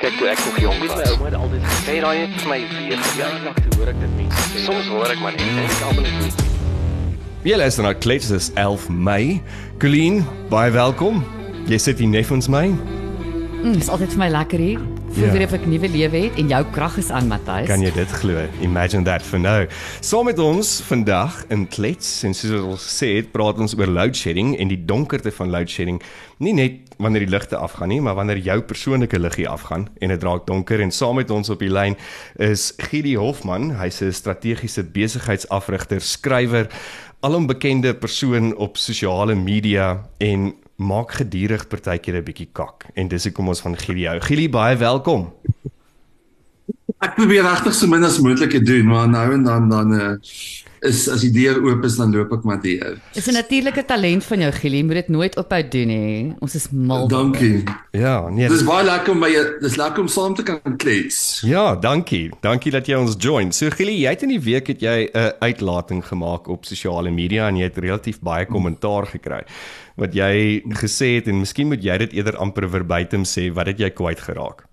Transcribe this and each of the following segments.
Kyk toe ek nog jonk was, my ouma het altyd gesê raai het vir my weer verjaardag toe hoor ek dit mense sê. Soms hoor ek maar net en ek almal net Jy luister na Klets is 11 Mei. Colleen, baie welkom. Jy sit hier neffens my. Mm, is altyd vir my lekker hier. Voel Ja. weer of ek nuwe lewe het en jou krag is aan, Matthys. Kan jy dit glo? Imagine that for now. Saam met ons vandag in Klets en soos ons gesê het, praat ons oor load shedding en die donkerte van load shedding. Nie net wanneer die ligte afgaan nie, maar wanneer jou persoonlike liggie afgaan en dit raak donker en saam met ons op die lyn is Gidi Hofman. Hy's 'n strategiese besigheidsafrigter, skrywer, alombekende persoon op sosiale media en maak gedurig partykeer 'n bietjie kak. En dis hoekom ons van Gili hou. Gili, baie welkom. Ek probeer regtig so min as moontlik te doen, maar nou en dan dan uh, is as die deur oop is dan loop ek maar deur. Is 'n natuurlike talent van jou, Gili, moet dit nooit ophou doen hè. Ons is mal. Dankie. Ja, nee. Dis baie lekker om by jou dis lekker om saam te kan klets. Ja, dankie. Dankie dat jy ons join. So Gili, jy het in die week het jy 'n uitlating gemaak op sosiale media en jy het relatief baie kommentaar gekry. Wat jy gesê het en miskien moet jy dit eerder amper verbuitem sê, wat het jy kwyt geraak?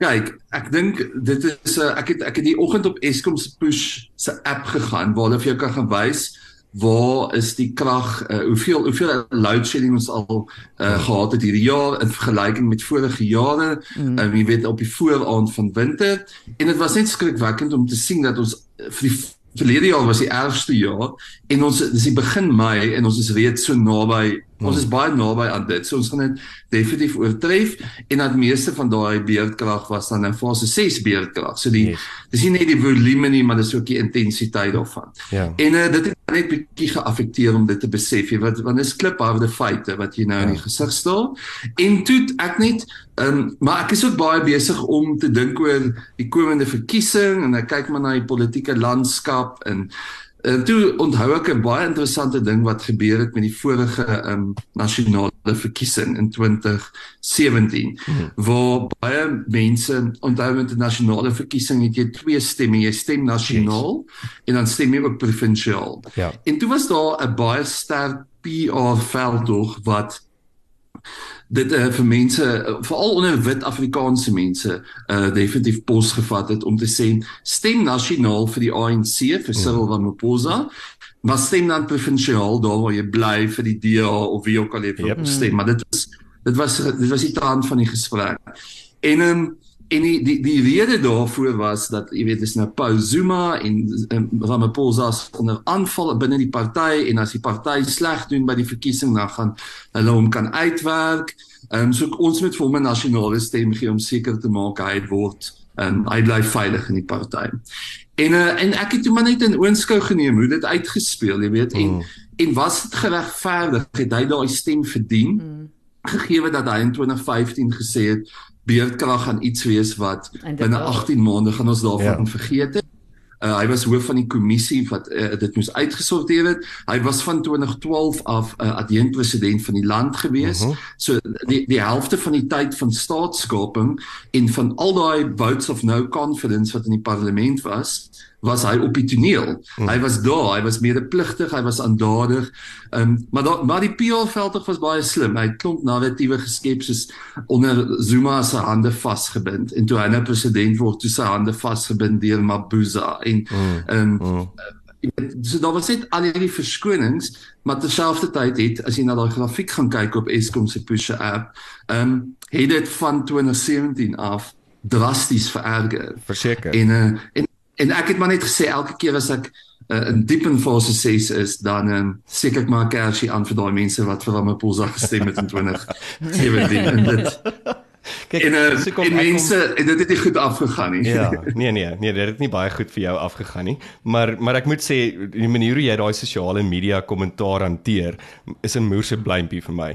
Kyk, ek dink dit is uh, ek het ek het die oggend op Eskom se push se app gegaan waar hulle vir jou kan gaan wys waar is die krag uh, hoeveel hoeveel load shedding ons al uh, gehad het hierdie jaar in vergelyking met vorige jare mm. uh, jy weet op die vooraand van winter en dit was net skrikwekkend om te sien dat ons vir die verlede jaar was die ergste jaar en ons dis die begin Mei en ons is reeds so naby ons is baie naby aan dit so ons gaan dit definitief oortref en dat meeste van daai beerdkrag was dan in fase 6 beerdkrag so die Yes. dis nie net die volume nie maar dis ook die intensiteit daarvan Ja. en uh, dit het net bietjie geaffekteer om dit te besef jy wat want dis klipharde feite wat jy nou in die gesig staar en toe ek net um, maar ek is ook baie besig om te dink oor die komende verkiesing en ek kyk maar na die politieke landskap en En toe onthou ek 'n baie interessante ding wat gebeur het met die vorige um, nasionale verkiesing in 2017 hmm. waar baie mense onthou met die nasionale verkiesing het jy twee stemme jy stem nasionaal yes. en dan stem jy ook provinsiaal. Ja. En toe was daar 'n baie sterk PR veldtog wat dit uh, vir mense uh, veral onder wit Afrikaanse mense uh definitief pos gevat het om te sê stem nasionaal vir die ANC vir Cyril Ramaphosa maar stem dan provinsiaal daar waar jy bly vir die DA of wie ook al jy Yep. stem. Maar dit was dit was dit was die trant van die gesprek. En um, en die die die rede daarvoor was dat jy weet dis nou Paul Zuma en um, Ramaphosa is onder aanval binne die party en as die party sleg doen by die verkiesing dan gaan hulle hom kan uitwerk. Ehm um, so ons moet vir hom 'n nasionale stem gee om seker te maak hy word en hy bly veilig in die party. En uh, en ek het toe maar net in oënskou geneem hoe dit uitgespeel, jy weet, en Mm. en was dit geregverdig het hy daai stem verdien? Mm. gegee dat hy in 2015 gesê het beerdkrag gaan iets wees wat binne was. 18 maande gaan ons daarvan Ja. vergeet het. Uh, hy was hoof van die kommissie wat uh, dit moes uitgesorteer het. Hy was van 2012 af 'n uh, adjunkt president van die land gewees. Mhm. So die die helfte van die tyd van staatskaping en van al daai votes of no confidence wat in die parlement was, was hy op die toneel. Mhm. Hy was daar, hy was medepligtig, hy was aandadig. Ehm um, maar da, maar die PR veldtog was baie slim. Hy het klomp narratiewe geskep soos onder Zuma se hande vasgebind en toe hy nou president word, toe sy hande vasgebind deur Mabuza en ehm um, Mm. Jy weet, so daar was net al hierdie verskonings, maar terselfdertyd het as jy na daai grafiek gaan kyk op Eskom se push app, ehm um, het dit van 2017 af drasties vererger. Verseker. En uh, en en ek het maar net gesê elke keer as ek uh, in diep in fase 6 is, dan um, seker ek maar 'n kersie aan vir daai mense wat vir Ramaphosa gestem het in 2017 en dit Kyk, en, uh, en mense en dit het nie goed afgegaan nie. Ja, nee nee, nee, dit het nie baie goed vir jou afgegaan nie. Maar maar ek moet sê die manier hoe jy daai sosiale media kommentaar hanteer is 'n moerse blympie vir my,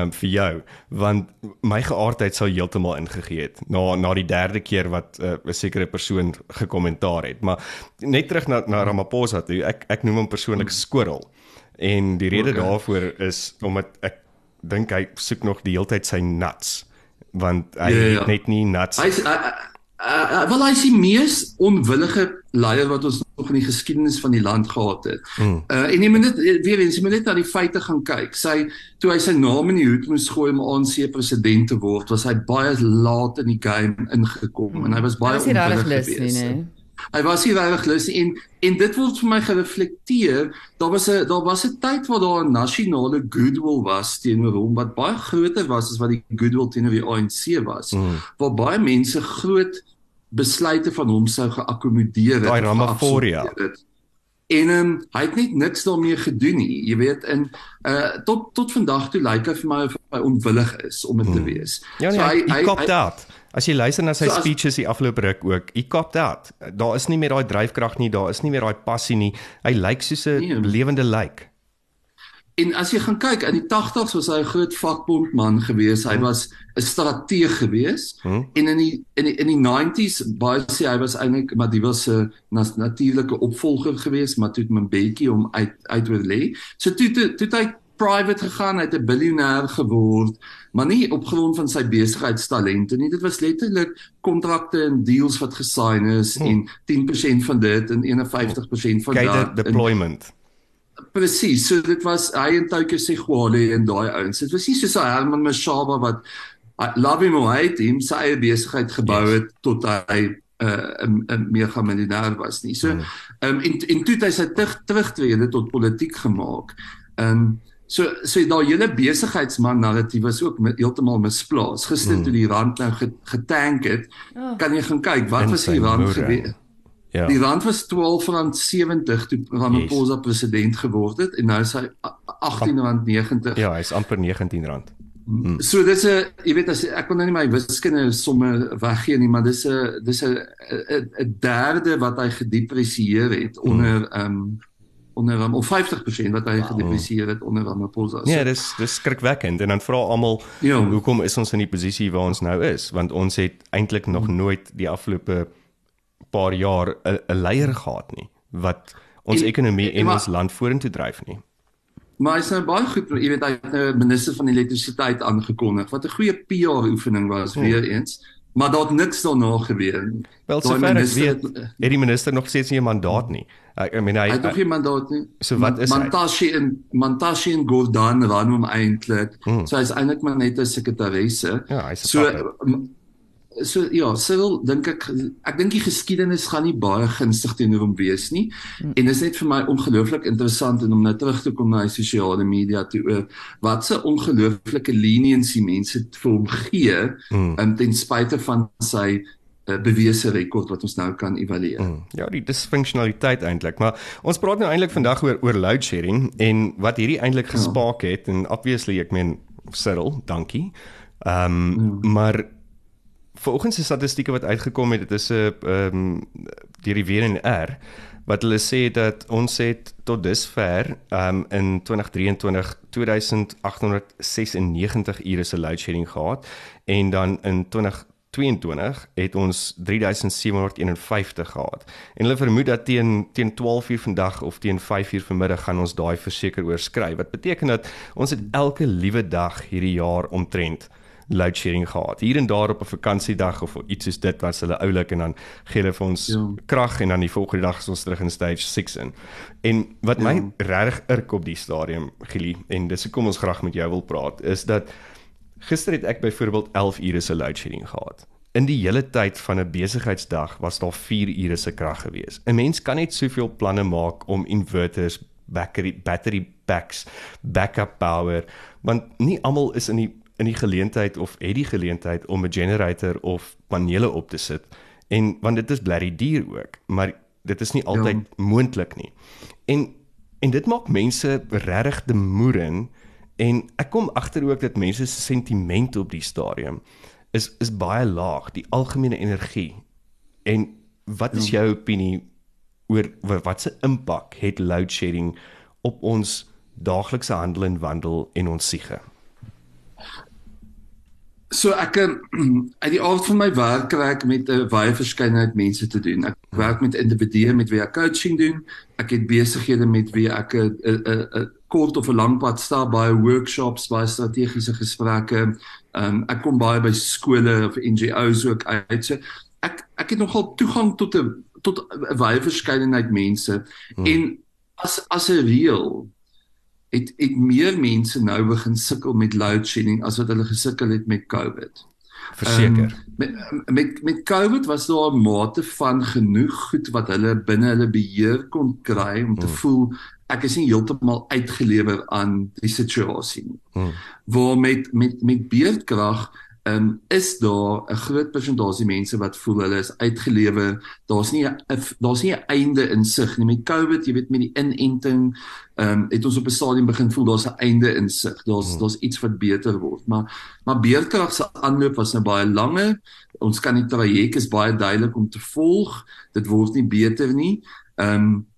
um vir jou, want my geaardheid sou heeltemal ingegee het na na die derde keer wat uh, 'n sekere persoon gekommentaar het. Maar net terug na na Ramaphosa toe. Ek ek noem hom persoonlik skorrel. En die rede okay. daarvoor is omdat ek dink hy soek nog die heeltyd sy nuts want hy Ja, ja, ja, net nie nuts Hy's hy, uh, wel hy is die mees onwillige leier wat ons nog in die geskiedenis van die land gehad het. Mm. Uh en jy moet net weer eens jy moet net na die feite gaan kyk. Sy toe hy sy naam in die hoed moes gooi om ANC president te word, was hy baie laat in die game ingekom mm. en hy was baie onwillig geweest. Nee. Hy was nie regtig lus en en dit word vir my gereflekteer. Daar was 'n daar was 'n tyd waar daar 'n nasionale goodwill was teenoor hom wat baie groter was as wat die goodwill teenoor die ANC was. Mm. Waar baie mense groot besluite van hom sou geakkommodeer het. Daai Ramaphosa. En um, hy het net niks daarmee gedoen nie. Jy weet in uh tot tot vandag toe lyk hy vir my of hy onwillig is om dit mm. te wees. Ja, nee, so hy hy, hy, hy, hy As jy luister na sy so speeches die afgelope ruk ook, he copped out. Daar is nie meer daai dryfkrag nie, daar is nie meer daai passie nie. Hy lyk soos 'n nee. lewende lijk. En as jy gaan kyk, in die 80's was hy 'n groot vakbondman gewees. Hy hmm. was 'n strateeg gewees. Hmm. En in die in die in die 90's baie sê hy was eintlik maar die was 'n natuurlike opvolger gewees, maar toe het Mbeki hom uit uit oorlê. So toe toe, toe hy private gegaan, hy het 'n biljoenêr geword, maar nie op grond van sy besigheidstalente nie. Dit was letterlik kontrakte en deals wat gesign is hmm. en 10% van dit en 51% van dat deployment. Presies, so dit was hy en Touke Segwale en daai ouens. Dit was nie soos Herman Mashaba wat love him or hate him sy eie besigheid gebou het yes. tot hy 'n uh, 'n mega miljonair was nie. So, hmm. ehm um, en en toe het hy sy terug terugtrede tot politiek gemaak. Ehm um, So so daai hele besigheidsman narratief was ook heeltemal misplaas. Gister hmm. toe die rand nou getank het, oh. kan jy gaan kyk wat was die rand gewees? Ja. Die rand was 12.70 toe Ramaphosa yes. president geword het en nou is hy 18.90. Ja, hy's amper 19 rand. Hmm. So dis 'n jy weet as ek kon nou nie my wiskunde somme weggee nie, maar dis 'n dis 'n 'n derde wat hy gedepresieer het hmm. onder ehm um, onder hom of 50% wat hy wow. gedefinieer het onder Ramaphosa. Ja, dis dis skrikwekkend en dan vra almal ja. hoekom is ons in die posisie waar ons nou is? Want ons het eintlik nog hmm. nooit die afgelope paar jaar 'n leier gehad nie wat ons en, ekonomie en, en ons land vorentoe dryf nie. Maar hy sê baie goed, jy weet hy het nou minister van elektrisiteit aangekondig wat 'n goeie PR oefening was hmm. weer eens. Maar daar het niks daarna gebeur nie. Wel sover ek weet, het die minister nog steeds nie 'n mandaat nie. Ek I mean hy het nog nie 'n mandaat nie. So wat is Mantashi en Mantashi en Gordhan ran hom eintlik. Hmm. So hy's eintlik maar net 'n sekretaresse. Ja, hy's so so ja, Cyril dink ek ek dink die geskiedenis gaan nie baie gunstig teenoor hom wees nie. Hmm. En dit is net vir my ongelooflik interessant en om nou terug te kom na die sosiale media toe oor wat se ongelooflike leniency mense vir hom gee hmm. um, ten spyte van sy bewese rekord wat ons nou kan evalueer. Hmm. Ja, die disfunksionaliteit eintlik, maar ons praat nou eintlik vandag oor oor load shedding en wat hierdie eintlik ja. gespaak het en obviously ek meen Cyril, dankie. Ehm um, hmm. maar Volgens die statistieke wat uitgekom het, dit is 'n ehm um, deur die WNR wat hulle sê dat ons het tot dusver ehm um, in 2023 2896 ure se load shedding gehad en dan in 2022 het ons 3751 gehad. En hulle vermoed dat teen teen 12:00 vandag of teen 5:00 vanmiddag gaan ons daai verseker oorskry. Wat beteken dat ons het elke liewe dag hierdie jaar omtrent load shedding gehad. Hier en daar op 'n vakansiedag of iets soos dit wat hulle oulik en dan gee hulle vir ons ja. krag en dan die volgende dag is ons terug in stage 6 in. En wat ja. my regtig irk op die stadium Gili en dis hoekom ons graag met jou wil praat is dat gister het ek byvoorbeeld 11 ure se load shedding gehad. In die hele tyd van 'n besigheidsdag was daar 4 ure se krag gewees. 'n Mens kan net soveel planne maak om inverters, battery battery packs, backup power, want nie almal is in die in die geleentheid of het die geleentheid om 'n generator of panele op te sit en want dit is blerry duur ook maar dit is nie altyd ja. moontlik nie en en dit maak mense regtig te moerin en ek kom agter ook dat mense se sentiment op die stadium is is baie laag die algemene energie en wat is ja. jou opinie oor wat se impak het load shedding op ons daaglikse handel en wandel en ons siege So ek ehm, uit die aard van my werk kry ek met 'n baie verskeidenheid mense te doen. Ek werk met individue met wie ek coaching doen. Ek het besighede met wie ek 'n 'n 'n kort of 'n lang pad stap by workshops, by strategiese gesprekke. Um, ek kom baie by skole of NGO's ook uit. So ek ek het nogal toegang tot 'n tot 'n wye verskeidenheid mense hmm. en as as 'n reël het het meer mense nou begin sukkel met load shedding as wat hulle gesukkel het met COVID. Verseker. Um, met met met COVID was daar 'n mate van genoeg goed wat hulle binne hulle beheer kon kry om te hmm. voel ek is nie heeltemal uitgelewer aan die situasie nie. Hmm. Waar met met met beerdkrag um, is daar 'n groot persentasie mense wat voel hulle is uitgelewe. Daar's nie 'n daar's nie 'n einde in sig nie. Met COVID, jy weet met die inenting, ehm um, het ons op 'n stadium begin voel daar's 'n einde in sig. Daar's hmm. daar's iets wat beter word. Maar maar beerdkrag se aanloop was nou baie langer. Ons kan die traject is baie duidelik om te volg. Dit word nie beter nie. Ehm um,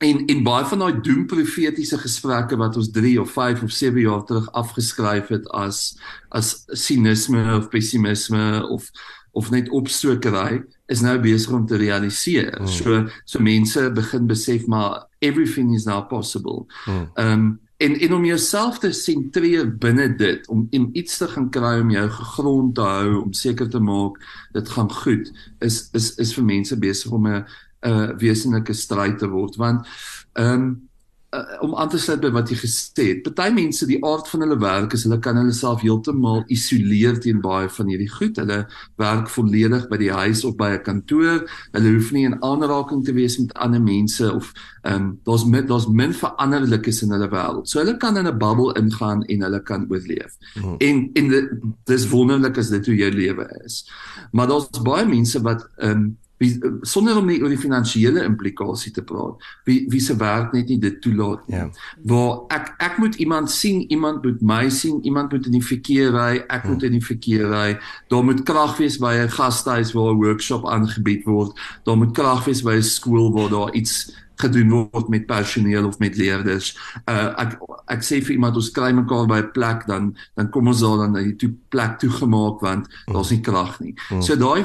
en en baie van daai doemprofetiese gesprekke wat ons 3 of 5 of 7 jaar terug afgeskryf het as as sinisme of pessimisme of of net opstokery is nou besig om te realiseer. Hmm. So so mense begin besef maar everything is now possible. Hmm. Ehm um, en en om jouself te sentreer binne dit om om iets te gaan kry om jou gegrond te hou om seker te maak dit gaan goed is is is vir mense besig om 'n 'n uh, wesenlike stryd te word want ehm um, uh, om aan te sluit by wat jy gesê het. Party mense die aard van hulle werk is hulle kan hulle self heeltemal isoleer teen baie van hierdie goed. Hulle werk volledig by die huis of by 'n kantoor. Hulle hoef nie in aanraking te wees met ander mense of ehm um, daar's met daar's min veranderlikes in hulle wêreld. So hulle kan in 'n bubbel ingaan en hulle kan oorleef. Hmm. En en dit dis wonderlik as dit hoe jou lewe is. Maar daar's baie mense wat ehm um, wie sonder om nie oor die finansiële implikasie te praat wie wie se werk net nie dit toelaat nie ja waar ek ek moet iemand sien iemand moet my sien iemand moet in die verkeer ry ek moet in die verkeer ry daar moet krag wees by 'n gastehuis waar 'n workshop aangebied word daar moet krag wees by 'n skool waar daar iets gedoen word met personeel of met leerders. Uh ek ek sê vir iemand ons kry mekaar by 'n plek dan dan kom ons daar dan die toe plek toegemaak want daar's nie krag nie. Mm. So daai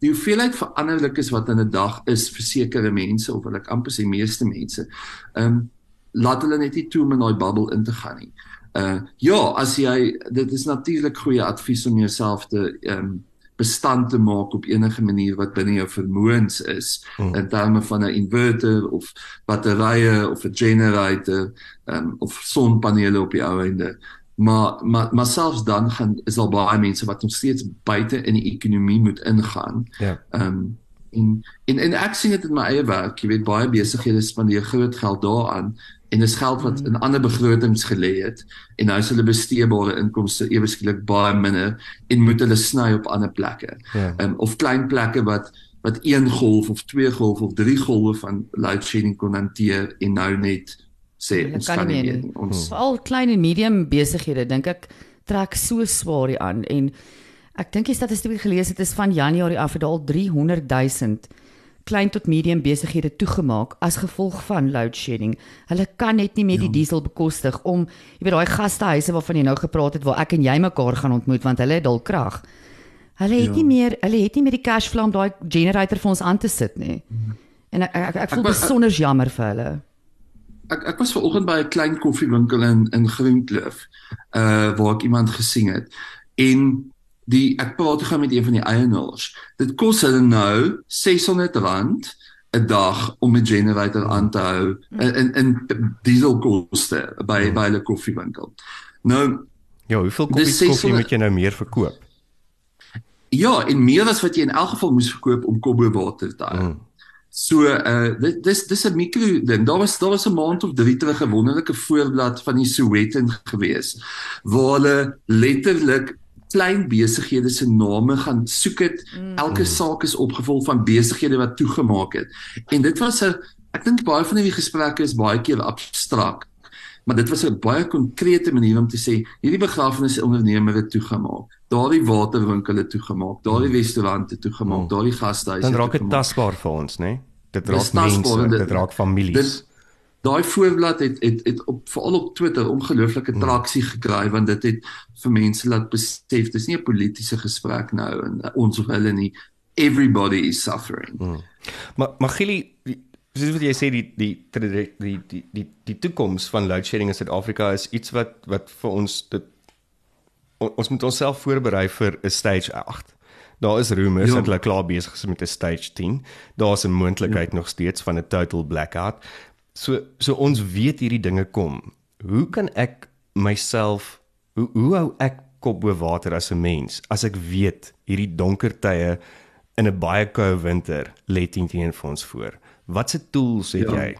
die hoeveelheid veranderlikes wat in 'n dag is vir sekere mense of wil ek amper sê meeste mense. Ehm um, laat hulle net nie toe om in daai bubble in te gaan nie. Uh ja, as jy dit is natuurlik goeie advies om jouself te ehm um, bestand te maak op enige manier wat binne jou vermoëns is hmm. in terme van 'n inverter of batterye of 'n generator um, of sonpanele op die ou einde maar maar maar selfs dan gaan is al baie mense wat nog steeds buite in die ekonomie moet ingaan. Ja. Ehm um, en en en ek sien dit in my eie werk, jy weet baie besighede spandeer groot geld daaraan en dis geld wat in ander begrotings gelê het en nou is hulle besteedbare inkomste ewe skielik baie minder en moet hulle sny op ander plekke. Ja. Ehm um, of klein plekke wat wat een golf of twee golf of drie golwe van load shedding kon hanteer en nou net sê ons kan nie meer nie. Ons al klein en medium besighede dink ek trek so swaar hier aan en ek dink die statistiek gelees het is van Januarie af het al 300 000 klein tot medium besighede toegemaak as gevolg van load shedding. Hulle kan net nie meer ja. die diesel bekostig om jy weet daai gastehuise waarvan jy nou gepraat het waar ek en jy mekaar gaan ontmoet want hulle het dalk krag. Hulle het ja. nie meer hulle het nie meer die cash flow om daai generator vir ons aan te sit nie. Mhm. En ek ek, ek, ek voel besonder jammer vir hulle ek ek was ver oggend by 'n klein koffiewinkel in in Groenkloof uh waar ek iemand gesien het. En die ek praat gou met een van die eienaars. Dit kos hulle nou R600 'n dag om 'n generator aan te hou in in, in dieselkoste by hmm. by 'n koffiewinkel. Nou ja hoeveel koffie koffie moet jy nou meer verkoop? Ja en meer as wat jy in elk geval moes verkoop om Kobo water te hou. Hmm. So uh dit dis dis 'n mikro ding. Daar was daar was 'n maand of 3 terug 'n wonderlike voorblad van die Sowetan gewees waar hulle letterlik klein besighede se name gaan soek het. Mm. Elke saak is opgevul van besighede wat toegemaak het. En dit was 'n ek dink baie van die gesprekke is baie keer abstrakt. Maar dit was 'n baie konkrete manier om te sê hierdie begrafenisondernemer het toegemaak. Daardie waterwinkel het toegemaak, daardie mm. restaurante toegemaak, mm. daardie gastehuise. Dan raak dit tasbaar vir ons, né? Nee? dit raak mense, dit, dit raak families. Daai voorblad het het het op veral op Twitter ongelooflike hmm. traksie gekry want dit het vir mense laat besef dis nie 'n politieke gesprek nou en ons of hulle nie everybody is suffering. Hmm. Maar maar Gili soos wat jy sê die die die die die die die toekoms van load shedding in Suid-Afrika is iets wat wat vir ons dit ons moet onsself voorberei vir 'n stage 8 Daar is rumors Ja. dat hulle klaar besig is met 'n stage 10. Daar's 'n moontlikheid nog steeds van 'n total blackout. So so ons weet hierdie dinge kom. Hoe kan ek myself hoe hoe hou ek kop bo water as 'n mens as ek weet hierdie donker tye in 'n baie koue winter lê teen teen vir ons voor? Watse tools het Ja. jy?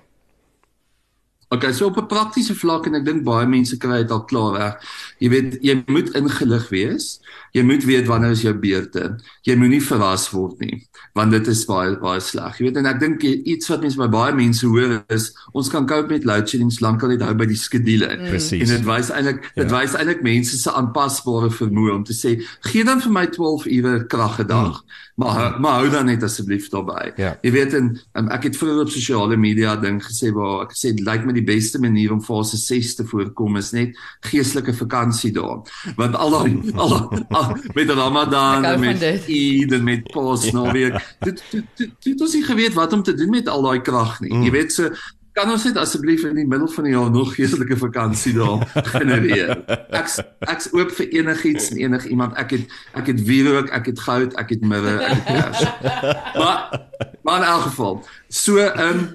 Okay, so op 'n praktiese vlak en ek dink baie mense kry dit al klaar reg. Jy weet, jy moet ingelig wees. Jy moet weet wanneer is jou beurte. Jy moenie verras word nie, want dit is baie baie sleg. Jy weet, en ek dink iets wat mense by baie mense hoor is ons kan cope met load shedding lankal net hou by die skedule. Presies. En dit wys eintlik dit Ja. wys eintlik mense se aanpasbare vermoë om te sê, gee dan vir my 12 ure krag 'n dag, maar hou- maar hou dan net asseblief daarbey. Ja. Jy weet en um, ek het vroeër op sosiale media ding gesê waar ek gesê dit lyk my die beste manier om fase 6 te voorkom is net geestelike vakansie daar. Want al daai al, al met Ramadan Ek en met dit. Eid en met Paasnaweek. Dit dit ons nie geweet wat om te doen met al daai krag nie. Jy weet so kan ons net asseblief in die middel van die jaar nog geestelike vakansie daar genereer. Ek's ek's oop vir enigiets en enigiemand. Ek het ek het wierook, ek het goud, ek het mirre, ek het kers. Maar maar in elk geval, so ehm um,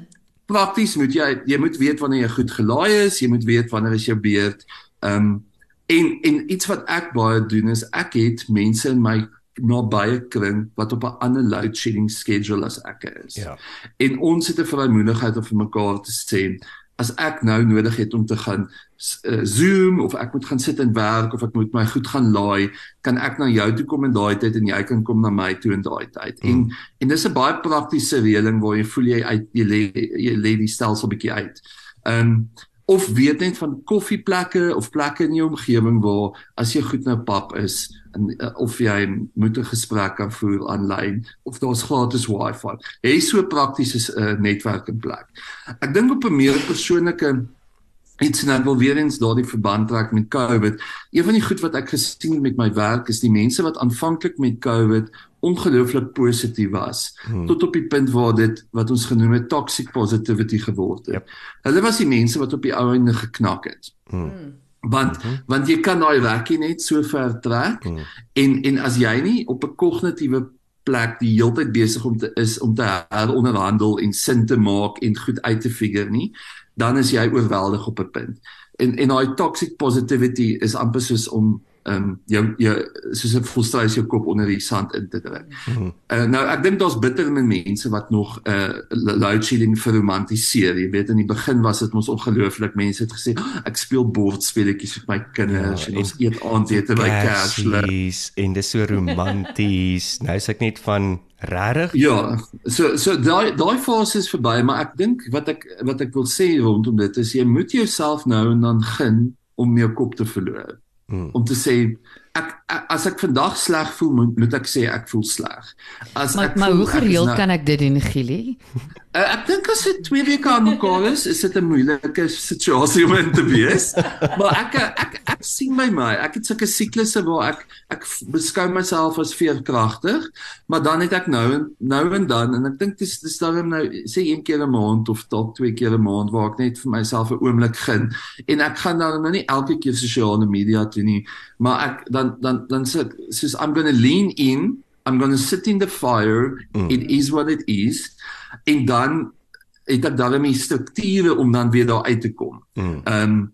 prakties moet jy jy moet weet wanneer jy goed gelaai is, jy moet weet wanneer is jou beurt. Ehm um, en en iets wat ek baie doen is ek het mense in my nabye kring wat op 'n ander load shedding schedule as ek is. Ja. En ons het 'n vrymoedigheid om vir mekaar te sê as ek nou nodig het om te gaan uh, Zoom of ek moet gaan sit en werk of ek moet my goed gaan laai, kan ek na jou toe kom in daai tyd en jy kan kom na my toe in daai tyd. Mm. En en dis 'n baie praktiese reëling waar jy voel jy uit jy lê jy lê die stelsel bietjie uit. Ehm um, of weet net van koffieplekke of plekke in jou omgewing waar as jy goed nou pap is en uh, of jy moet 'n gesprek kan voer aanlyn of daar's gratis wifi. Hê so prakties is 'n uh, netwerk in plek. Ek dink op 'n meer persoonlike iets en ek wil weer eens daardie verband trek met COVID. Een van die goed wat ek gesien het met my werk is die mense wat aanvanklik met COVID ongelooflik positief was hmm. tot op die punt waar dit wat ons genoem het toxic positivity geword het. Yep. Hulle was die mense wat op die ou einde geknak het. Hmm. Want mm -hmm. want jy kan daai rekkie net so ver trek mm. en en as jy nie op 'n kognitiewe plek die heeltyd besig om te is om te heronderhandel en sin te maak en goed uit te figure nie, dan is jy oorweldig op 'n punt. En en daai toxic positivity is amper soos om ehm um, jou jou soos 'n volstruis jou kop onder die sand in te druk. Mm -hmm. uh, nou ek dink daar's bitter min mense wat nog 'n uh, load shedding verromantiseer. Jy weet in die begin was dit mos ongelooflik. Mense het gesê oh, ek speel bordspeletjies met my kinders ja, en ons eet aandete by Kerslig en dis so romanties. nou is ek net van regtig? Ja, so so daai daai fase is verby, maar ek dink wat ek wat ek wil sê rondom dit is jy moet jouself nou en dan gun om jou kop te verloor. Hmm. Om te sê ek, ek as ek vandag sleg voel moet, moet ek sê ek voel sleg. As maar, ek maar voel, hoe gereeld nou, kan ek dit doen, Gielie? Uh, ek dink as dit 2 weke aan mekaar is, is dit 'n moeilike situasie om in te wees. maar ek ek ek sien by my, ek het sulke siklusse waar ek ek beskou myself as veerkragtig, maar dan het ek nou en nou en dan en ek dink dis dis dan nou sê een keer 'n maand of dalk twee keer 'n maand waar ek net vir myself 'n oomblik gun en ek gaan dan nou nie elke keer sosiale media toe nie, maar ek dan dan dan sê soos I'm going to lean in I'm going to sit in the fire. Mm. It is what it is. En dan het ek daarmee strukture om dan weer daar uit te kom. Ehm mm. um,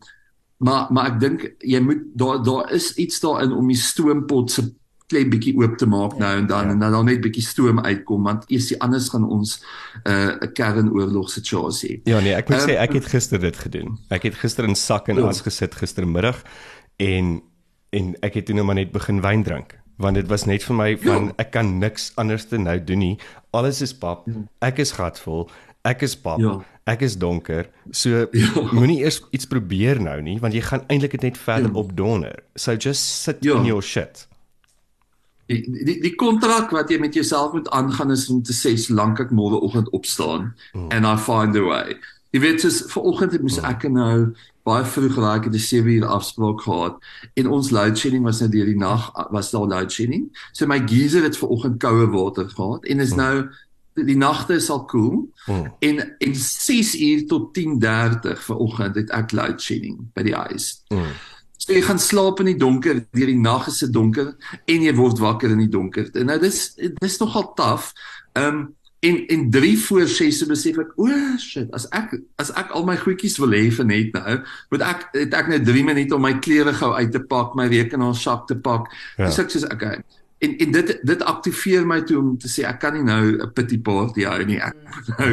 maar maar ek dink jy moet daar daar is iets daarin om die stoompot se klein bietjie oop te maak ja, nou en dan ja. en dan dan net bietjie stoom uitkom want eers die anders gaan ons 'n uh, kernoorlog situasie. Ja nee, ek moet um, sê ek het gister dit gedoen. Ek het gister in sak en ja. as gesit gistermiddag en en ek het toe nou maar net begin wyn drink want dit was net vir my van ja. ek kan niks anders te nou doen nie. Alles is pap. Ek is gatvol. Ek is pap. Ja. Ek is donker. So ja. moenie eers iets probeer nou nie want jy gaan eintlik dit net verder ja. opdonder. So just sit ja. in your shit. Die die die kontrak wat jy met jouself moet aangaan is om te sê solank ek môre oggend opstaan mm. and I find a way. Jy weet soos vanoggend het moes mm. ek nou baie vroeg geraak het 'n 7 uur afspraak gehad en ons load shedding was net deur die nag was daar load shedding. So my geyser het vanoggend koue water gehad en is mm. nou die nagte is al koel cool, mm. en en 6 uur tot 10:30 vanoggend het ek load shedding by die huis. Mm. So jy gaan slaap in die donker, deur die nag is dit donker en jy word wakker in die donker. En nou dis dis nogal taaf. Ehm um, en en 3 voor 6 se besef ek, o oh, shit, as ek as ek al my goedjies wil hê vir net nou, moet ek het ek net 3 minute om my klere gou uit te pak, my rekenaar sak te pak. Ja. Dis ek sê okay. En en dit dit aktiveer my toe om te sê ek kan nie nou 'n pity party hou nie. Ek nou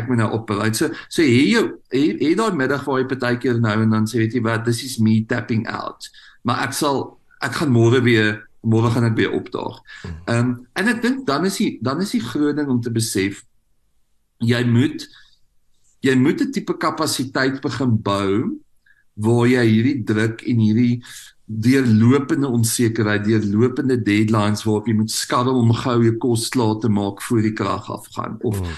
ek moet nou opbelei so so hier hier hier daai middag waar jy partykeer nou en dan sê weet jy wat this is me tapping out. Maar ek sal ek gaan môre weer môre gaan ek weer opdaag ehm um, en ek dink dan is die dan is die groot ding om te besef jy moet jy moet 'n tipe kapasiteit begin bou waar jy hierdie druk en hierdie deurlopende onsekerheid, deurlopende deadlines waarop jy moet skarrel om gou jou kos klaar te maak voor die krag afgaan of mm.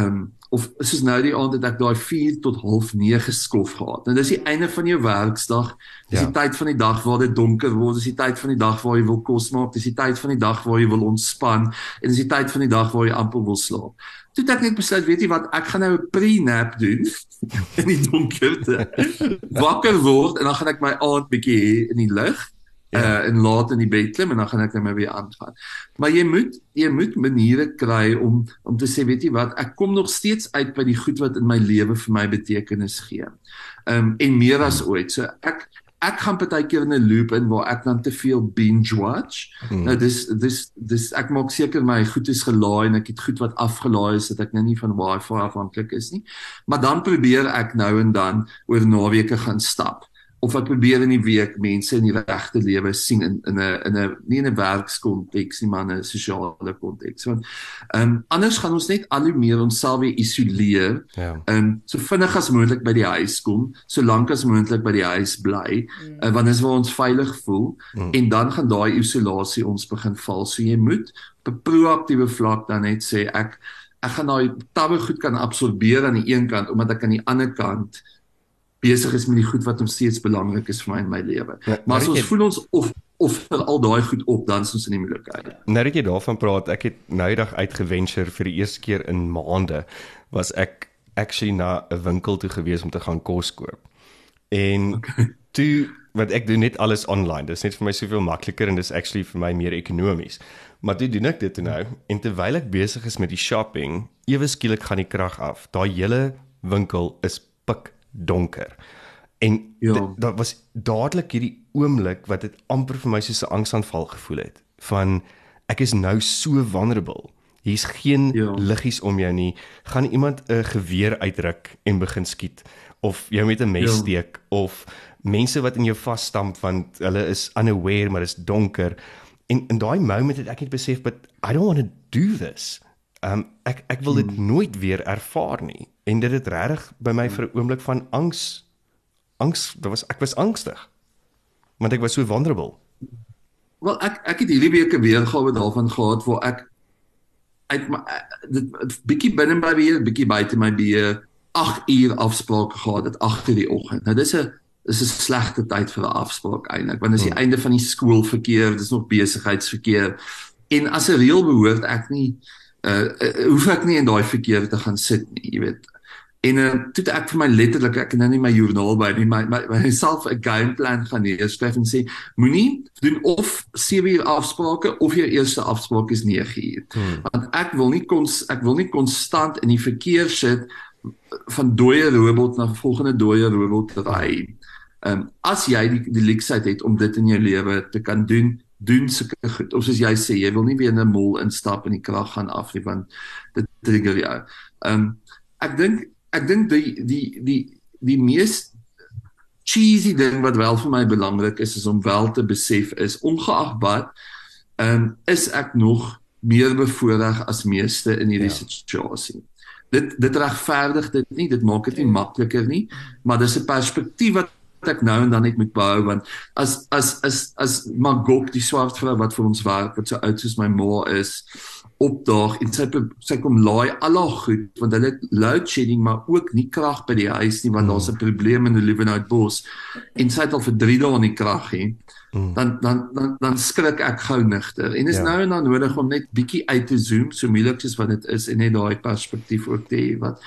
ehm um, of is dit nou die aand dat ek daai 4 tot half 9 skof gehad. En dis die einde van jou werksdag. Dis ja. die tyd van die dag waar dit donker word. Dis die tyd van die dag waar jy wil kos maak. Dis die tyd van die dag waar jy wil ontspan en dis die tyd van die dag waar jy amper wil slaap. Toe ek net besluit, weet jy wat, ek gaan nou 'n pre-nap doen in die donkerte. Wakker word en dan gaan ek my aand bietjie in die lig ja. uh en laat in die bed klim en dan gaan ek net my weer aangaan. Maar jy moet jy moet maniere kry om om te sê, weet jy wat, ek kom nog steeds uit by die goed wat in my lewe vir my betekenis gee. Um en meer as ooit. So ek ek gaan partykeer in 'n loop in waar ek dan te veel binge watch. Hmm. Nou dis dis dis ek maak seker my goed is gelaai en ek het goed wat afgelaai is dat ek nou nie van wifi afhanklik is nie. Maar dan probeer ek nou en dan oor naweke gaan stap of ek probeer in die week mense in die regte lewe sien in in 'n in 'n nie in 'n werkskonteks nie maar in 'n sosiale konteks. Want ehm um, anders gaan ons net al hoe meer onsself weer isoleer. Ja. Ehm um, so vinnig as moontlik by die huis kom, so lank as moontlik by die huis bly, mm. uh, want dis waar ons veilig voel mm. en dan gaan daai isolasie ons begin val. So jy moet op 'n proaktiewe vlak dan net sê ek ek gaan daai tawe goed kan absorbeer aan die een kant omdat ek aan die ander kant besig is met die goed wat ons steeds belangrik is vir my in my lewe. Ja, maar as ons jy, voel ons of of vir al daai goed op dan is ons in die moeilikheid. Nou dat jy daarvan praat, ek het noudag uitgeventure vir die eerste keer in maande was ek actually na 'n winkel toe gewees om te gaan kos koop. En okay. toe wat ek doen net alles online. Dit is net vir my soveel makliker en dis actually vir my meer ekonomies. Maar toe doen ek dit nou en terwyl ek besig is met die shopping, ewe skielik gaan die krag af. Daai hele winkel is pik donker. En ja. daar was dadelik hierdie oomblik wat dit amper vir my soos 'n angsaanval gevoel het van ek is nou so vulnerable. Hier's geen ja. liggies om jou nie. Gaan iemand 'n geweer uitruk en begin skiet of jou met 'n mes ja. steek of mense wat in jou vasstamp want hulle is unaware maar is donker. En in daai moment het ek net besef but I don't want to do this. Um ek ek wil dit hmm. nooit weer ervaar nie en dit het regtig by my vir 'n oomblik van angs angs daar was ek was angstig want ek was so vulnerable. Wel ek ek het hierdie week 'n weergawe daarvan gehad waar ek uit my dit bietjie binne by weer bietjie buite my beë 8 uur afsprake gehad het agter die oggend. Nou dis 'n dis 'n slegte tyd vir 'n afspraak eintlik want dis die hmm. einde van die skoolverkeer, dis nog besigheidsverkeer en as 'n reël behoort ek nie uh, uh hoef ek nie in daai verkeer te gaan sit nie, jy weet. En uh, toe ek vir my letterlik ek nou nie my joernaal by nie, my myself 'n game plan gaan neerskryf en sê moenie doen of 7 uur afsprake of jou eerste afspraak is 9 uur. Hmm. Want ek wil nie kons ek wil nie konstant in die verkeer sit van dooie robot na volgende dooie robot ry. Ehm um, as jy die die leksheid het om dit in jou lewe te kan doen, doen sulke goed. Of soos jy sê, jy wil nie weer in 'n mall instap en die krag gaan af nie want dit trigger jou. Ehm um, ek dink ek dink die die die die mees cheesy ding wat wel vir my belangrik is is om wel te besef is ongeag wat ehm um, is ek nog meer bevoordeel as meeste in hierdie ja. situasie. Dit dit regverdig dit nie, dit maak dit nie ja. makliker nie, maar dis 'n perspektief wat ek nou en dan net moet behou want as as as as Magok die swart vrou wat vir ons werk wat so oud soos my ma is opdaag en sy sy kom laai al haar goed want hulle load shedding maar ook nie krag by die huis nie want mm. daar's 'n probleem in Olivenhout Bos en sy het al vir 3 dae nie krag nie mm. dan dan dan dan skrik ek gou nigter en is ja. nou en dan nodig om net bietjie uit te zoom so moeilik soos wat dit is en net daai perspektief ook te hê wat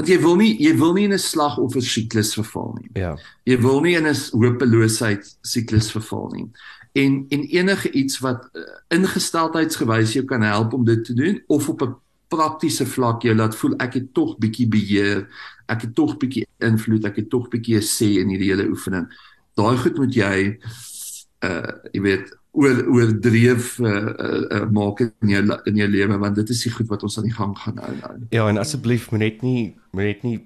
Want jy wil nie jy wil nie in 'n slagoffer siklus verval nie. Ja. Jy wil nie in 'n hopeloosheid siklus verval nie. En en enige iets wat uh, ingesteldheidsgewys jou kan help om dit te doen of op 'n praktiese vlak jou laat voel ek het tog bietjie beheer, ek het tog bietjie invloed, ek het tog bietjie sê in hierdie hele oefening. Daai goed moet jy uh jy weet oor oordreef uh, uh, uh, maak in jou in jou lewe want dit is die goed wat ons aan die gang gaan hou nou. Ja, en asseblief moet net nie moet net nie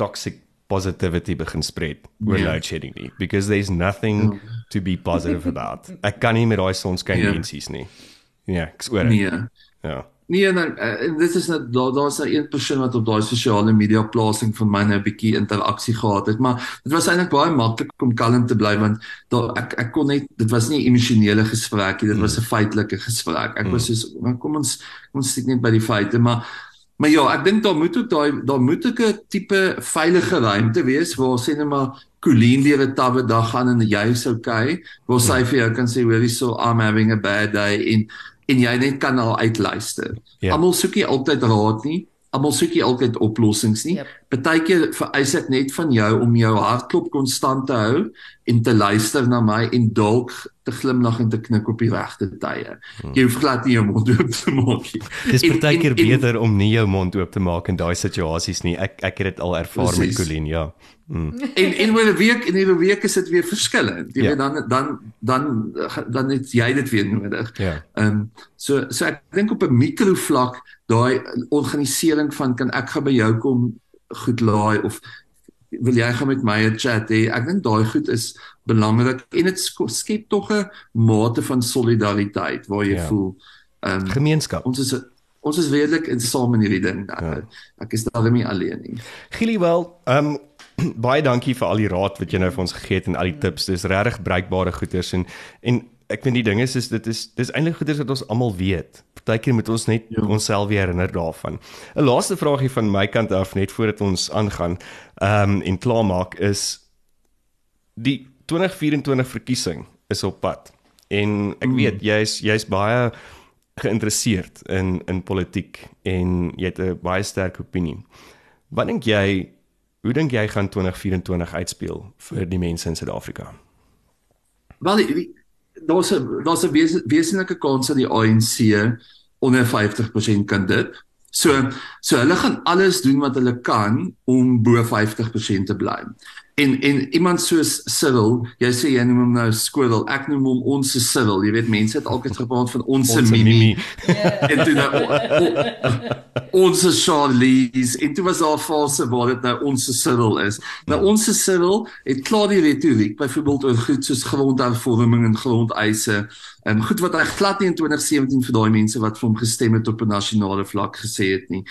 toxic positivity begin spread oor yeah. load shedding nie because there's nothing yeah. to be positive about. Ek kan nie met daai sonskyn yeah. mensies nie. Ja, ek swear. Nee. Ja. Nee, nou uh, dit is net daar daar's 'n een persoon wat op daai sosiale media plasing van my nou 'n bietjie interaksie gehad het, maar dit was eintlik baie maklik om kalm te bly want daar ek ek kon net dit was nie 'n emosionele gesprek nie, dit was 'n mm. feitelike gesprek. Ek was mm. soos kom ons kom ons sit net by die feite, maar maar ja, ek dink daar moet ook daai daar moet 'n tipe veilige ruimte wees waar sê net maar Colleen lewe tawe dag gaan en jy is okay, waar sy mm. vir jou kan sê hoorie so I'm having a bad day en en jy net kan al uitluister. Ja. Almal soek nie altyd raad nie. Almal soek nie altyd oplossings nie. Yep. Partykeer vereis dit net van jou om jou hartklop konstant te hou en te luister na my en dalk te glimlag en te knik op die regte tye. Hmm. Jy hoef glad nie jou mond oop te maak nie. Dis partykeer beter om nie jou mond oop te maak in daai situasies nie. Ek ek het dit al ervaar Precies. met Colleen, ja. Mm. En en oor 'n week en 'n week is dit weer verskillend. Jy ja. weet dan dan dan dan het jy dit weer nodig. Ja. Ehm um, so so ek dink op 'n mikrovlak daai organisering van kan ek gaan by jou kom goed laai of wil jy gaan met my 'n chat hê? Ek dink daai goed is belangrik en dit skep tog 'n mate van solidariteit waar jy ja. voel ehm um, gemeenskap. Ons is ons is redelik in saam in hierdie ding. Ja. Ek is daarmee nie alleen nie. Gilly wel, ehm um, baie dankie vir al die raad wat jy nou vir ons gegee het en al die tips. Dis regtig bruikbare goeders en en ek vind die ding is is dit is dis eintlik goeders wat ons almal weet. Partykeer moet ons net ja. onsself weer herinner daarvan. 'n Laaste vraagie van my kant af net voordat ons aangaan ehm um, en klaarmaak is die 2024 verkiesing is op pad. En ek mm. weet jy's jy's baie geïnteresseerd in in politiek en jy het 'n baie sterk opinie. Wat dink jy Hoe dink jy gaan 2024 uitspeel vir die mense in Suid-Afrika? Wel, daar's 'n daar's 'n wesenlike kans dat die ANC onder 50% kan dip. So so hulle gaan alles doen wat hulle kan om bo 50% te bly en en iemand soos Cyril, jy sê jy noem hom nou Squirrel, ek noem hom ons se Cyril. Jy weet mense het altyd gepraat van ons se Mimi. Yeah. En toe nou ons se Charlies, en toe was daar fase waar dit nou ons se Cyril is. Nou ons se Cyril het klaar die retoriek byvoorbeeld oor goed soos grondhervorming en grondeise en goed wat hy glad nie in 2017 vir daai mense wat vir hom gestem het op 'n nasionale vlak gesê het nie.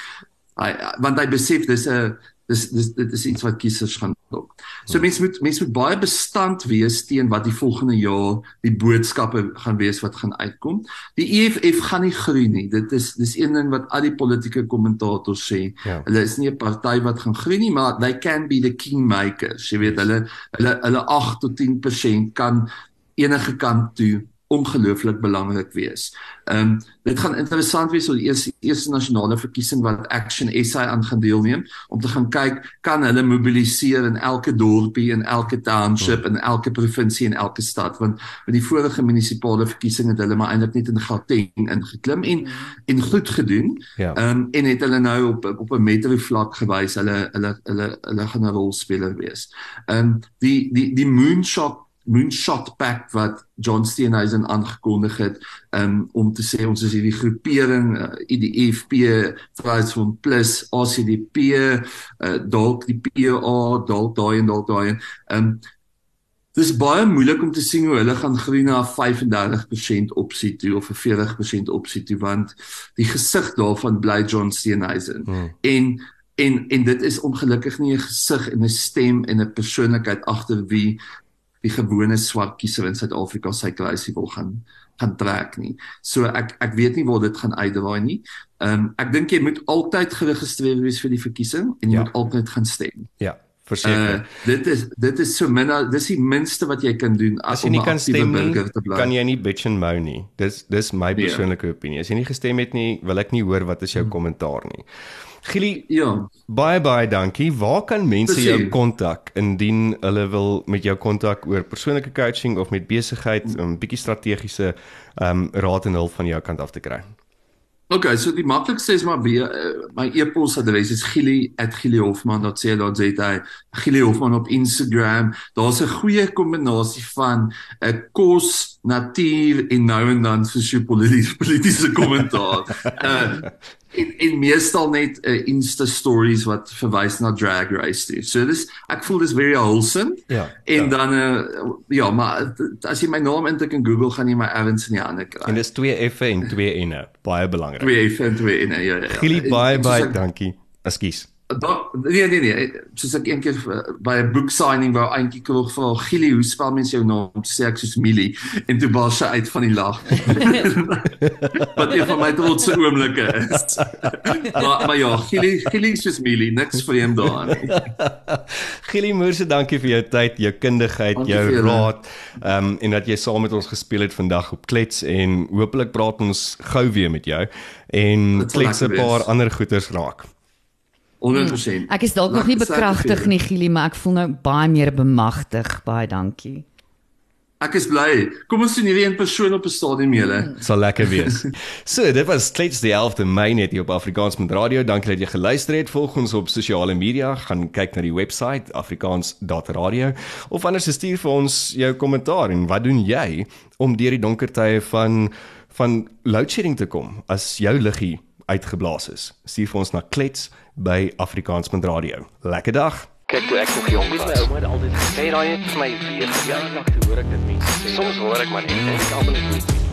Hy want hy besef dis 'n dis dis dit is iets wat kiesers gaan dok. So mense moet mense moet baie bestand wees teen wat die volgende jaar die boodskappe gaan wees wat gaan uitkom. Die EFF gaan nie groei nie. Dit is dis een ding wat al die politieke kommentators sê. Ja. Hulle is nie 'n party wat gaan groei nie, maar they can be the kingmakers. Jy weet hulle hulle hulle 8 tot 10% kan enige kant toe ongelooflik belangrik wees. Ehm um, dit gaan interessant wees oor die eerste eerste nasionale verkiesing wat Action SA aan gaan deelneem om te gaan kyk kan hulle mobiliseer in elke dorpie en elke township en elke provinsie en elke stad want met die vorige munisipale verkiesing het hulle maar eintlik net in Gauteng ingeklim en en goed gedoen. Ja. Ehm ja. um, en het hulle nou op op 'n metro vlak gewys hulle hulle hulle hulle gaan 'n rolspeler wees. Ehm um, die die die moonshot moonshot pact wat John Steenhuisen aangekondig het um, om te sê ons is hierdie groepering uh, IDF Fridays for Plus ACDP uh, dalk die PA dalk daai en dalk daai en um, dis baie moeilik om te sien hoe hulle gaan groei na 35% opsie toe of 'n 40% opsie toe want die gesig daarvan bly John Steenhuisen hmm. en en en dit is ongelukkig nie 'n gesig en 'n stem en 'n persoonlikheid agter wie die gewone swart kiezer in Suid-Afrika sy kruisie wil gaan gaan trek nie. So ek ek weet nie waar dit gaan uitdraai nie. Ehm um, ek dink jy moet altyd geregistreer wees vir die verkiesing en jy ja. moet altyd gaan stem. Ja, Verseker. Uh, dit is dit is so min dis die minste wat jy kan doen as jy nie kan stem nie, kan jy nie bitch and moan nie. Dis dis my ja. persoonlike yeah. opinie. As jy nie gestem het nie, wil ek nie hoor wat is jou hmm. kommentaar nie. Gili, ja. Baie baie dankie. Waar kan mense jou kontak indien hulle wil met jou kontak oor persoonlike coaching of met besigheid, 'n um, bietjie strategiese ehm um, raad en hulp van jou kant af te kry? Okay, so die maklikste is maar by, uh, my e-posadres is gili@gilihoffman.co.za. Gili Hoffman op Instagram. Daar's 'n goeie kombinasie van 'n uh, kos, natuur en nou en dan sosio-politiese politiese kommentaar. uh en, en meestal net 'n uh, Insta stories wat verwys na drag race toe. So dis ek voel dis very wholesome. Ja. En ja. dan uh, ja, maar as jy my naam intik in Google gaan jy my Evans in die hande kry. En dis 2 F en 2 N, baie belangrik. 2 F en 2 N, ja ja. ja. Gili baie baie dankie. Ekskuus. Da, nee nee nee, soos ek een keer uh, by 'n book signing wou eintjie kroeg vir Gili, hoe spel mens jou naam? Sê ek soos Millie en toe baas sy uit van die lag. Wat een van my trotse oomblikke is. maar, maar ja, Gili, Gili soos Millie, niks vreemd daarin nie. Gili Moorse, dankie vir jou tyd, jou kundigheid, dankie jou raad, ehm um, en dat jy saam met ons gespeel het vandag op Klets en hopelik praat ons gou weer met jou en klets 'n paar ander goeters raak. 100%. Ek is dalk nog nie bekragtig nie Gili, maar ek voel nou baie meer bemagtig. Baie dankie. Ek is bly. Kom ons sien hierdie een persoon op 'n stadion meele. Sal lekker wees. so, dit was klets die 11de Mei net hier op Afrikaans met radio. Dankie dat jy geluister het. Volg ons op sosiale media. Gaan kyk na die webwerf afrikaans.radio of anders stuur vir ons jou kommentaar en wat doen jy om deur die donker tye van van load shedding te kom as jou liggie uitgeblaas is. Stuur vir ons na klets by Afrikaans.radio. Lekker dag. Kyk toe ek nog jong was, my ouma het altyd gesê daai het vir my weer, ja, ek hoor ek dit mense sê. Soms hoor ek maar net en ek almal is